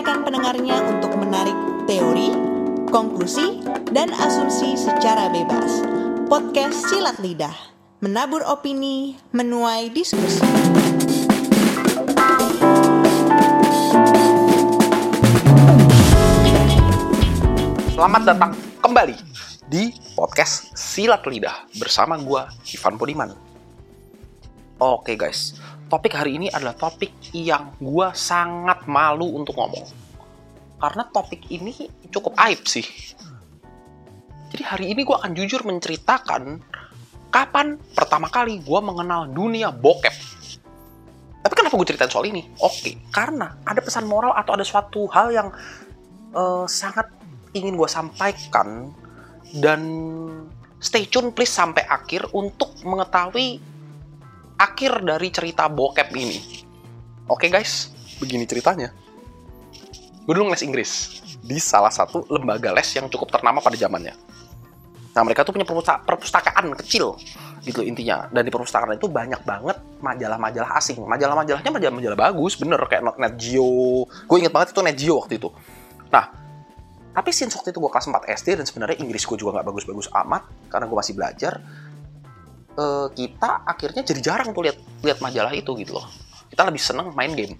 membiarkan pendengarnya untuk menarik teori, konklusi, dan asumsi secara bebas. Podcast Silat Lidah, menabur opini, menuai diskusi. Selamat datang kembali di podcast Silat Lidah bersama gua Ivan Budiman. Oke guys, topik hari ini adalah topik yang gua sangat malu untuk ngomong. Karena topik ini cukup aib sih. Jadi hari ini gua akan jujur menceritakan kapan pertama kali gua mengenal dunia bokep. Tapi kenapa gue ceritain soal ini? Oke, karena ada pesan moral atau ada suatu hal yang eh, sangat ingin gue sampaikan dan stay tune please sampai akhir untuk mengetahui akhir dari cerita bokep ini. Oke guys, begini ceritanya. Gue dulu les Inggris di salah satu lembaga les yang cukup ternama pada zamannya. Nah mereka tuh punya perpusta- perpustakaan kecil gitu intinya. Dan di perpustakaan itu banyak banget majalah-majalah asing. Majalah-majalahnya majalah-majalah bagus, bener kayak Net Geo. Gue inget banget itu Net Geo waktu itu. Nah, tapi since waktu itu gue kelas 4 SD dan sebenarnya Inggris gue juga nggak bagus-bagus amat karena gue masih belajar, eh, kita akhirnya jadi jarang tuh lihat lihat majalah itu gitu loh. Kita lebih seneng main game.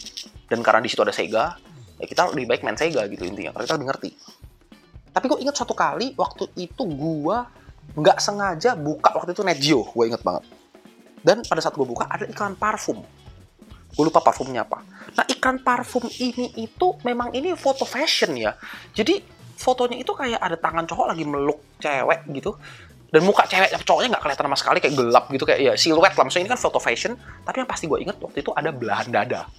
Dan karena di situ ada Sega, ya kita lebih baik main Sega gitu intinya. Karena kita lebih ngerti. Tapi gue ingat suatu kali waktu itu gue nggak sengaja buka waktu itu Net Geo, gue inget banget. Dan pada saat gue buka ada iklan parfum. Gue lupa parfumnya apa. Nah iklan parfum ini itu memang ini foto fashion ya. Jadi fotonya itu kayak ada tangan cowok lagi meluk cewek gitu. Dan muka cewek cowoknya nggak kelihatan sama sekali kayak gelap gitu kayak ya siluet lah. Maksudnya ini kan foto fashion. Tapi yang pasti gue inget waktu itu ada belahan dada.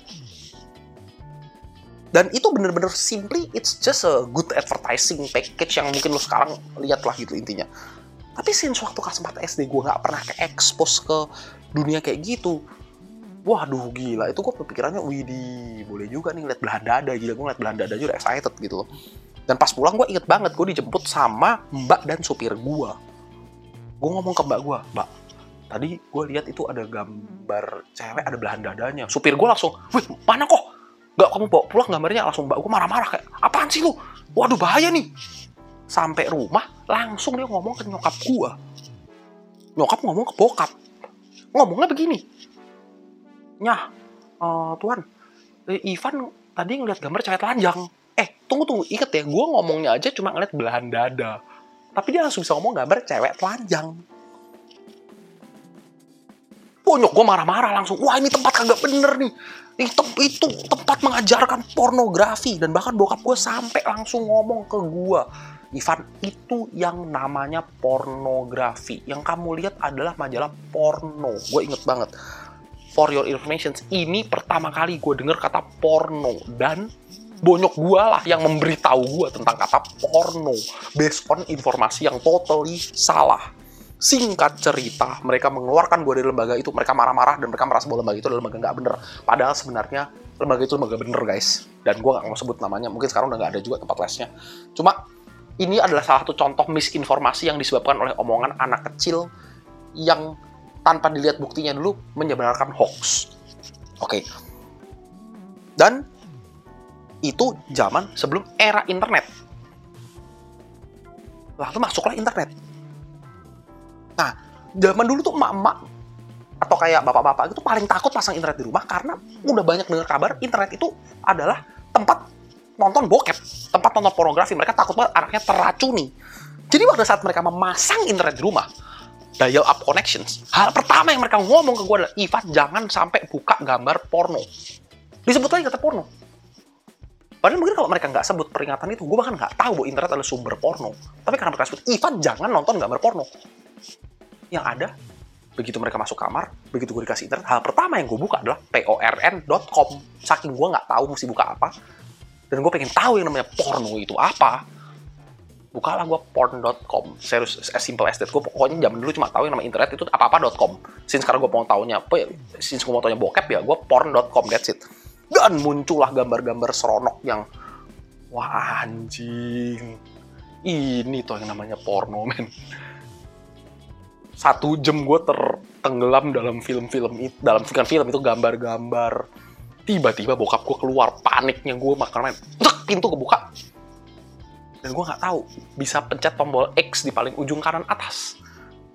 Dan itu bener-bener simply it's just a good advertising package yang mungkin lo sekarang lihat lah gitu intinya. Tapi since waktu kelas 4 SD gue nggak pernah ke expose ke dunia kayak gitu. Waduh gila, itu gue kepikirannya, widih boleh juga nih ngeliat belahan dada, gila gue ngeliat belahan dada aja udah excited gitu loh. Dan pas pulang gue inget banget, gue dijemput sama mbak dan supir gue. Gue ngomong ke mbak gue, mbak, tadi gue lihat itu ada gambar cewek ada belahan dadanya. Supir gue langsung, wih mana kok? Gak kamu bawa pulang gambarnya langsung mbak gue marah-marah kayak, apaan sih lu? Waduh bahaya nih. Sampai rumah, langsung dia ngomong ke nyokap gue. Nyokap ngomong ke bokap. Ngomongnya begini, Nyah, eh, Tuan, eh, Ivan tadi ngeliat gambar cewek telanjang. Eh, tunggu tunggu, inget ya, gue ngomongnya aja cuma ngeliat belahan dada. Tapi dia langsung bisa ngomong gambar cewek telanjang. Bonyok gue marah-marah langsung. Wah ini tempat kagak bener nih. Tem- itu tempat mengajarkan pornografi. Dan bahkan bokap gue sampai langsung ngomong ke gue. Ivan, itu yang namanya pornografi. Yang kamu lihat adalah majalah porno. Gue inget banget for your information, ini pertama kali gue denger kata porno dan bonyok gue lah yang memberitahu gue tentang kata porno based on informasi yang totally salah. Singkat cerita, mereka mengeluarkan gue dari lembaga itu, mereka marah-marah dan mereka merasa bahwa lembaga itu adalah lembaga nggak bener. Padahal sebenarnya lembaga itu lembaga bener guys. Dan gue nggak mau sebut namanya, mungkin sekarang udah nggak ada juga tempat lesnya. Cuma ini adalah salah satu contoh misinformasi yang disebabkan oleh omongan anak kecil yang tanpa dilihat buktinya dulu menyebarkan hoax. Oke. Dan itu zaman sebelum era internet. Lalu masuklah internet. Nah, zaman dulu tuh emak-emak atau kayak bapak-bapak itu paling takut pasang internet di rumah karena udah banyak dengar kabar internet itu adalah tempat nonton bokep, tempat nonton pornografi. Mereka takut banget anaknya terracuni. Jadi pada saat mereka memasang internet di rumah, dial up connections. Hal pertama yang mereka ngomong ke gue adalah, Ivan jangan sampai buka gambar porno. Disebut lagi kata porno. Padahal mungkin kalau mereka nggak sebut peringatan itu, gue bahkan nggak tahu bahwa internet adalah sumber porno. Tapi karena mereka sebut, Ivan jangan nonton gambar porno. Yang ada, begitu mereka masuk kamar, begitu gue dikasih internet, hal pertama yang gue buka adalah porn.com. Saking gue nggak tahu mesti buka apa. Dan gue pengen tahu yang namanya porno itu apa bukalah gue porn.com serius as simple as that gue pokoknya zaman dulu cuma tahu yang nama internet itu apa-apa.com since sekarang gue mau taunya apa ya since gue mau taunya bokep ya gue porn.com that's it dan muncullah gambar-gambar seronok yang wah anjing. Ini tuh yang namanya porno men. Satu jam gue ter tenggelam dalam film-film itu dalam bukan film itu gambar-gambar. Tiba-tiba bokap gue keluar paniknya gue makan pintu kebuka. Dan gue nggak tahu bisa pencet tombol X di paling ujung kanan atas.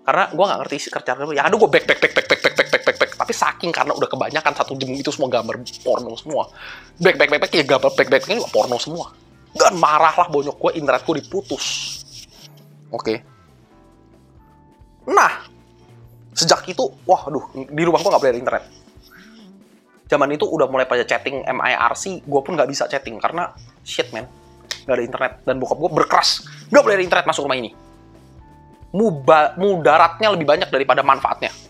Karena gue nggak ngerti kerjaan itu ya aduh gue back back back back back back back back back back tapi saking karena udah kebanyakan satu jam itu semua gambar porno semua. Back back back back ya gambar back back ini porno semua. Dan marahlah bonyok gue internet gue diputus. Oke. Nah sejak itu wah aduh di rumah gue nggak boleh ada internet. Zaman itu udah mulai pada chatting MIRC gue pun nggak bisa chatting karena shit man. Nggak ada internet dan bokap gue berkeras. Nggak boleh ada internet masuk rumah ini. Mudaratnya lebih banyak daripada manfaatnya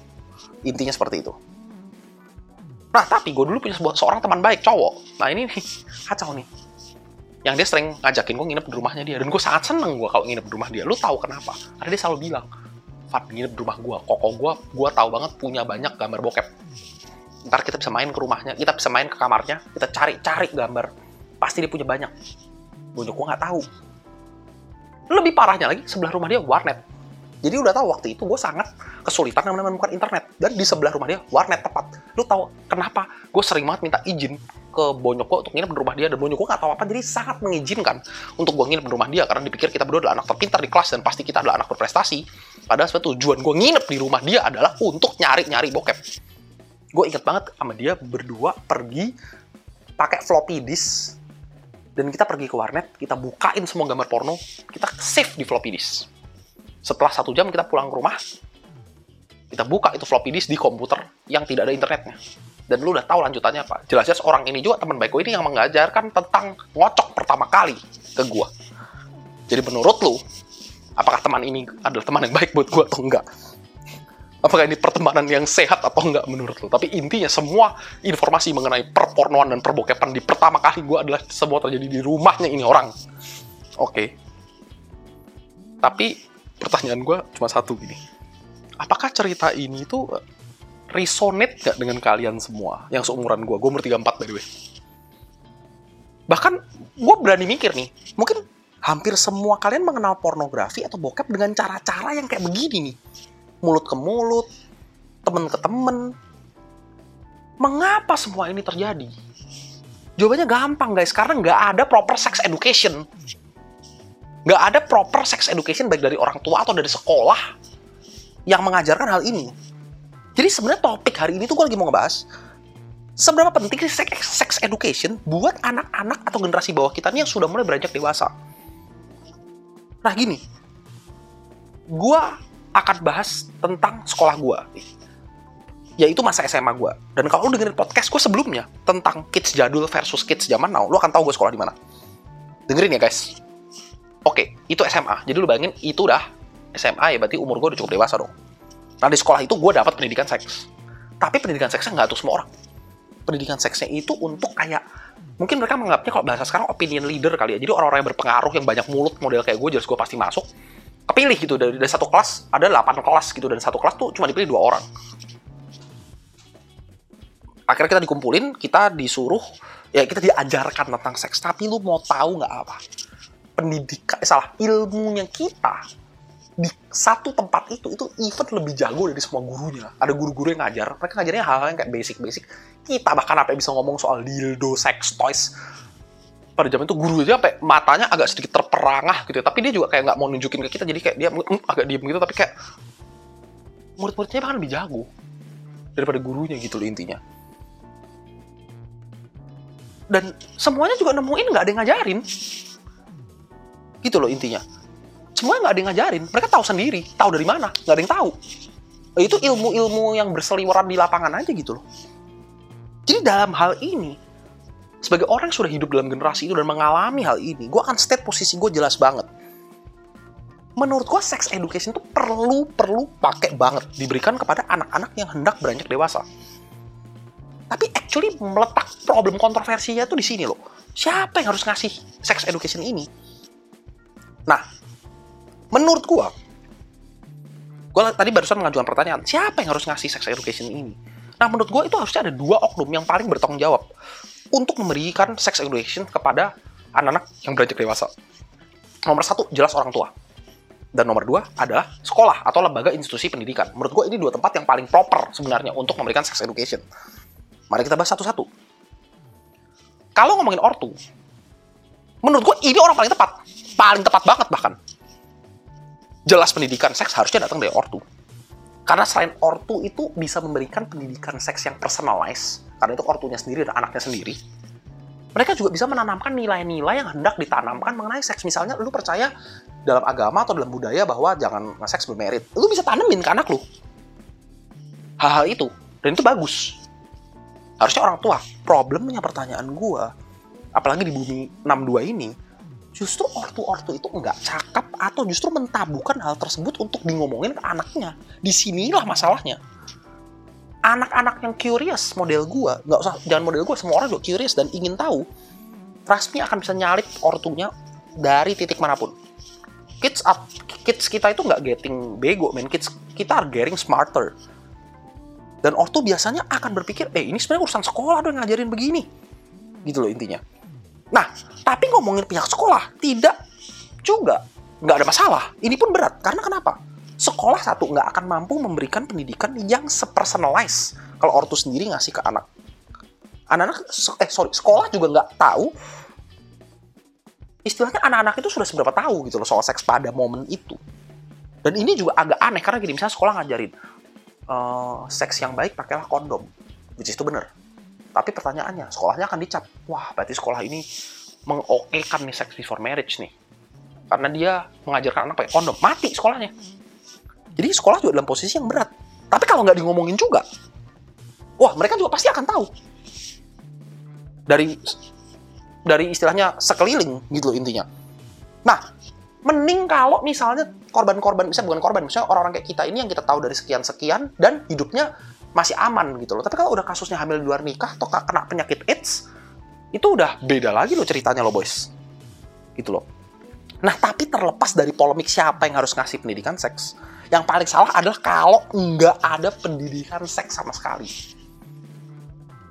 intinya seperti itu. Nah tapi gue dulu punya sebuah, seorang teman baik cowok. Nah ini nih kacau nih. Yang dia sering ngajakin gue nginep di rumahnya dia. Dan gue sangat seneng gue kalau nginep di rumah dia. Lu tahu kenapa? Karena dia selalu bilang Fat nginep di rumah gue koko gue gue tahu banget punya banyak gambar bokep. Ntar kita bisa main ke rumahnya kita bisa main ke kamarnya kita cari-cari gambar. Pasti dia punya banyak. Bonyok gue nggak tahu. Lebih parahnya lagi sebelah rumah dia warnet jadi udah tahu waktu itu gue sangat kesulitan menemukan internet. Dan di sebelah rumah dia warnet tepat. Lu tahu kenapa? Gue sering banget minta izin ke bonyok gue untuk nginep di rumah dia. Dan bonyok gue nggak tahu apa jadi sangat mengizinkan untuk gue nginep di rumah dia. Karena dipikir kita berdua adalah anak terpintar di kelas dan pasti kita adalah anak berprestasi. Padahal sebetulnya tujuan gue nginep di rumah dia adalah untuk nyari-nyari bokep. Gue inget banget sama dia berdua pergi pakai floppy disk. Dan kita pergi ke warnet kita bukain semua gambar porno kita save di floppy disk setelah satu jam kita pulang ke rumah kita buka itu floppy disk di komputer yang tidak ada internetnya dan lu udah tahu lanjutannya apa jelas-jelas orang ini juga teman baik gue ini yang mengajarkan tentang ngocok pertama kali ke gue jadi menurut lu apakah teman ini adalah teman yang baik buat gue atau enggak apakah ini pertemanan yang sehat atau enggak menurut lo. Tapi intinya semua informasi mengenai perpornoan dan perbokepan di pertama kali gue adalah semua terjadi di rumahnya ini orang. Oke. Okay. Tapi pertanyaan gue cuma satu gini. Apakah cerita ini tuh resonate gak dengan kalian semua yang seumuran gue? Gue umur 34 by the way. Bahkan gue berani mikir nih, mungkin hampir semua kalian mengenal pornografi atau bokep dengan cara-cara yang kayak begini nih mulut ke mulut, temen ke temen. Mengapa semua ini terjadi? Jawabannya gampang guys, karena nggak ada proper sex education. Nggak ada proper sex education baik dari orang tua atau dari sekolah yang mengajarkan hal ini. Jadi sebenarnya topik hari ini tuh gue lagi mau ngebahas seberapa penting sih sex, education buat anak-anak atau generasi bawah kita nih yang sudah mulai beranjak dewasa. Nah gini, gue akan bahas tentang sekolah gue yaitu masa SMA gue dan kalau lu dengerin podcast gue sebelumnya tentang kids jadul versus kids zaman now lu akan tahu gue sekolah di mana dengerin ya guys oke itu SMA jadi lu bayangin itu udah SMA ya berarti umur gue udah cukup dewasa dong. Nah di sekolah itu gue dapat pendidikan seks. Tapi pendidikan seksnya nggak tuh semua orang. Pendidikan seksnya itu untuk kayak mungkin mereka menganggapnya kalau bahasa sekarang opinion leader kali ya. Jadi orang-orang yang berpengaruh yang banyak mulut model kayak gue jelas gue pasti masuk. Kepilih gitu dari, dari satu kelas ada 8 kelas gitu. Dan satu kelas tuh cuma dipilih dua orang. Akhirnya kita dikumpulin kita disuruh ya kita diajarkan tentang seks. Tapi lu mau tahu nggak apa pendidikan eh, salah ilmunya kita di satu tempat itu itu even lebih jago dari semua gurunya. Ada guru-guru yang ngajar mereka ngajarnya hal-hal yang kayak basic-basic. Kita bahkan apa bisa ngomong soal dildo sex toys. Pada zaman itu guru aja sampai matanya agak sedikit terperangah gitu ya. tapi dia juga kayak nggak mau nunjukin ke kita jadi kayak dia mm, agak diem gitu tapi kayak murid-muridnya bahkan lebih jago daripada gurunya gitu loh intinya. Dan semuanya juga nemuin nggak ada yang ngajarin gitu loh intinya semuanya nggak ada yang ngajarin mereka tahu sendiri tahu dari mana nggak ada yang tahu itu ilmu-ilmu yang berseliweran di lapangan aja gitu loh jadi dalam hal ini sebagai orang yang sudah hidup dalam generasi itu dan mengalami hal ini, gue akan state posisi gue jelas banget. Menurut gue, sex education itu perlu perlu pakai banget diberikan kepada anak-anak yang hendak beranjak dewasa. Tapi actually meletak problem kontroversinya tuh di sini loh. Siapa yang harus ngasih sex education ini? Nah, menurut gue, gue tadi barusan mengajukan pertanyaan, siapa yang harus ngasih sex education ini? Nah, menurut gue itu harusnya ada dua oknum yang paling bertanggung jawab untuk memberikan sex education kepada anak-anak yang beranjak dewasa. Nomor satu, jelas orang tua. Dan nomor dua adalah sekolah atau lembaga institusi pendidikan. Menurut gue ini dua tempat yang paling proper sebenarnya untuk memberikan sex education. Mari kita bahas satu-satu. Kalau ngomongin ortu, menurut gue ini orang paling tepat. Paling tepat banget bahkan. Jelas pendidikan seks harusnya datang dari ortu. Karena selain ortu itu bisa memberikan pendidikan seks yang personalized, karena itu ortunya sendiri dan anaknya sendiri, mereka juga bisa menanamkan nilai-nilai yang hendak ditanamkan mengenai seks. Misalnya, lu percaya dalam agama atau dalam budaya bahwa jangan seks bermerit. Lu bisa tanemin ke anak lu. Hal-hal itu. Dan itu bagus. Harusnya orang tua. Problemnya pertanyaan gua, apalagi di bumi 62 ini, justru ortu-ortu itu enggak cakap atau justru mentabukan hal tersebut untuk di ngomongin ke anaknya. Di sinilah masalahnya. Anak-anak yang curious model gua nggak usah jangan model gua semua orang juga curious dan ingin tahu Rasmi akan bisa nyalip ortunya dari titik mana pun. Kids up kids kita itu nggak getting bego men. Kids kita are getting smarter. Dan ortu biasanya akan berpikir eh ini sebenarnya urusan sekolah dong ngajarin begini. Gitu loh intinya nah tapi ngomongin pihak sekolah tidak juga nggak ada masalah ini pun berat karena kenapa sekolah satu nggak akan mampu memberikan pendidikan yang sepersonalize kalau ortu sendiri ngasih ke anak. Anak-anak, eh sorry, sekolah juga nggak tahu istilahnya anak-anak itu sudah seberapa tahu gitu loh soal seks pada momen itu. Dan ini juga agak aneh karena gini, misalnya sekolah ngajarin uh, seks yang baik pakailah kondom, which is itu bener. Tapi pertanyaannya, sekolahnya akan dicap, wah berarti sekolah ini mengokekan nih seks before marriage nih. Karena dia mengajarkan anak pakai kondom, mati sekolahnya. Jadi sekolah juga dalam posisi yang berat. Tapi kalau nggak di ngomongin juga, wah mereka juga pasti akan tahu. Dari dari istilahnya sekeliling gitu loh intinya. Nah, mending kalau misalnya korban-korban, bisa bukan korban, misalnya orang-orang kayak kita ini yang kita tahu dari sekian-sekian dan hidupnya masih aman gitu loh. Tapi kalau udah kasusnya hamil di luar nikah atau kena penyakit AIDS, itu udah beda lagi loh ceritanya loh boys. Gitu loh. Nah, tapi terlepas dari polemik siapa yang harus ngasih pendidikan seks, yang paling salah adalah kalau nggak ada pendidikan seks sama sekali.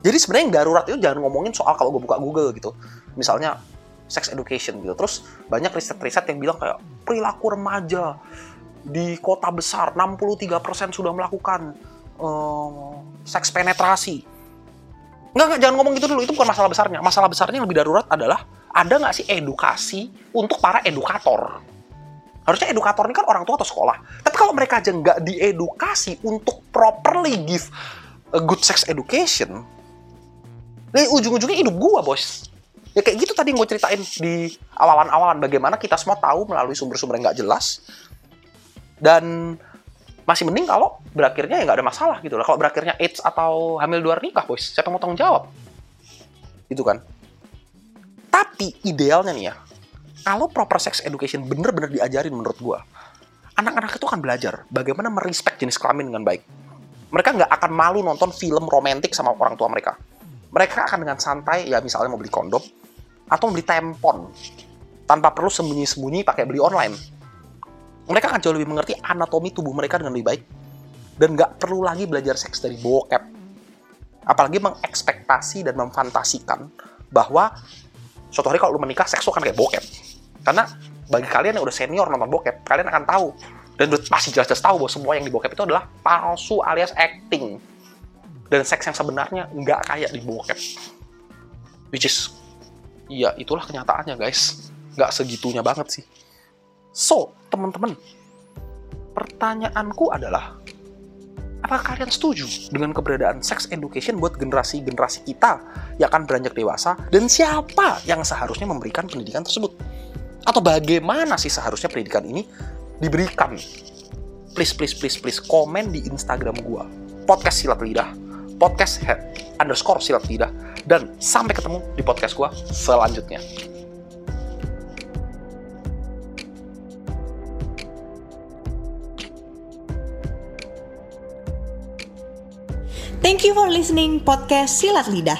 Jadi sebenarnya yang darurat itu jangan ngomongin soal kalau gue buka Google gitu. Misalnya sex education gitu. Terus banyak riset-riset yang bilang kayak perilaku remaja di kota besar 63% sudah melakukan um, seks penetrasi. Enggak, enggak, jangan ngomong gitu dulu. Itu bukan masalah besarnya. Masalah besarnya yang lebih darurat adalah ada nggak sih edukasi untuk para edukator? Harusnya edukator ini kan orang tua atau sekolah. Tapi kalau mereka aja nggak diedukasi untuk properly give a good sex education, ini ujung-ujungnya hidup gua, bos. Ya kayak gitu tadi yang gue ceritain di awalan-awalan. Bagaimana kita semua tahu melalui sumber-sumber yang nggak jelas. Dan masih mending kalau berakhirnya ya nggak ada masalah gitu lah. Kalau berakhirnya AIDS atau hamil luar nikah, bos, siapa yang mau tanggung jawab? Gitu kan. Tapi idealnya nih ya, kalau proper sex education bener-bener diajarin menurut gue, anak-anak itu akan belajar bagaimana merespek jenis kelamin dengan baik. Mereka nggak akan malu nonton film romantis sama orang tua mereka. Mereka akan dengan santai, ya misalnya mau beli kondom, atau beli tampon, tanpa perlu sembunyi-sembunyi pakai beli online. Mereka akan jauh lebih mengerti anatomi tubuh mereka dengan lebih baik, dan nggak perlu lagi belajar seks dari bokep. Apalagi mengekspektasi dan memfantasikan bahwa suatu hari kalau lu menikah, seks lu akan kayak bokep karena bagi kalian yang udah senior nonton bokep, kalian akan tahu dan udah pasti jelas-jelas tahu bahwa semua yang di bokep itu adalah palsu alias acting. Dan seks yang sebenarnya nggak kayak di bokep. Which is, ya itulah kenyataannya guys. Nggak segitunya banget sih. So, teman-teman, pertanyaanku adalah, apakah kalian setuju dengan keberadaan sex education buat generasi-generasi kita yang akan beranjak dewasa dan siapa yang seharusnya memberikan pendidikan tersebut? Atau bagaimana sih seharusnya pendidikan ini diberikan? Please, please, please, please, komen di Instagram gua. Podcast Silat Lidah. Podcast head underscore Silat Lidah. Dan sampai ketemu di podcast gua selanjutnya. Thank you for listening podcast Silat Lidah.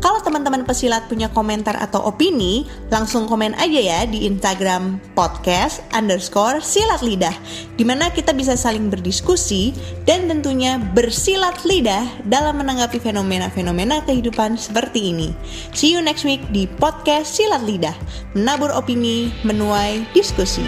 Kalau teman-teman pesilat punya komentar atau opini, langsung komen aja ya di Instagram podcast underscore silat lidah. Di mana kita bisa saling berdiskusi dan tentunya bersilat lidah dalam menanggapi fenomena-fenomena kehidupan seperti ini. See you next week di podcast Silat Lidah. Menabur opini, menuai diskusi.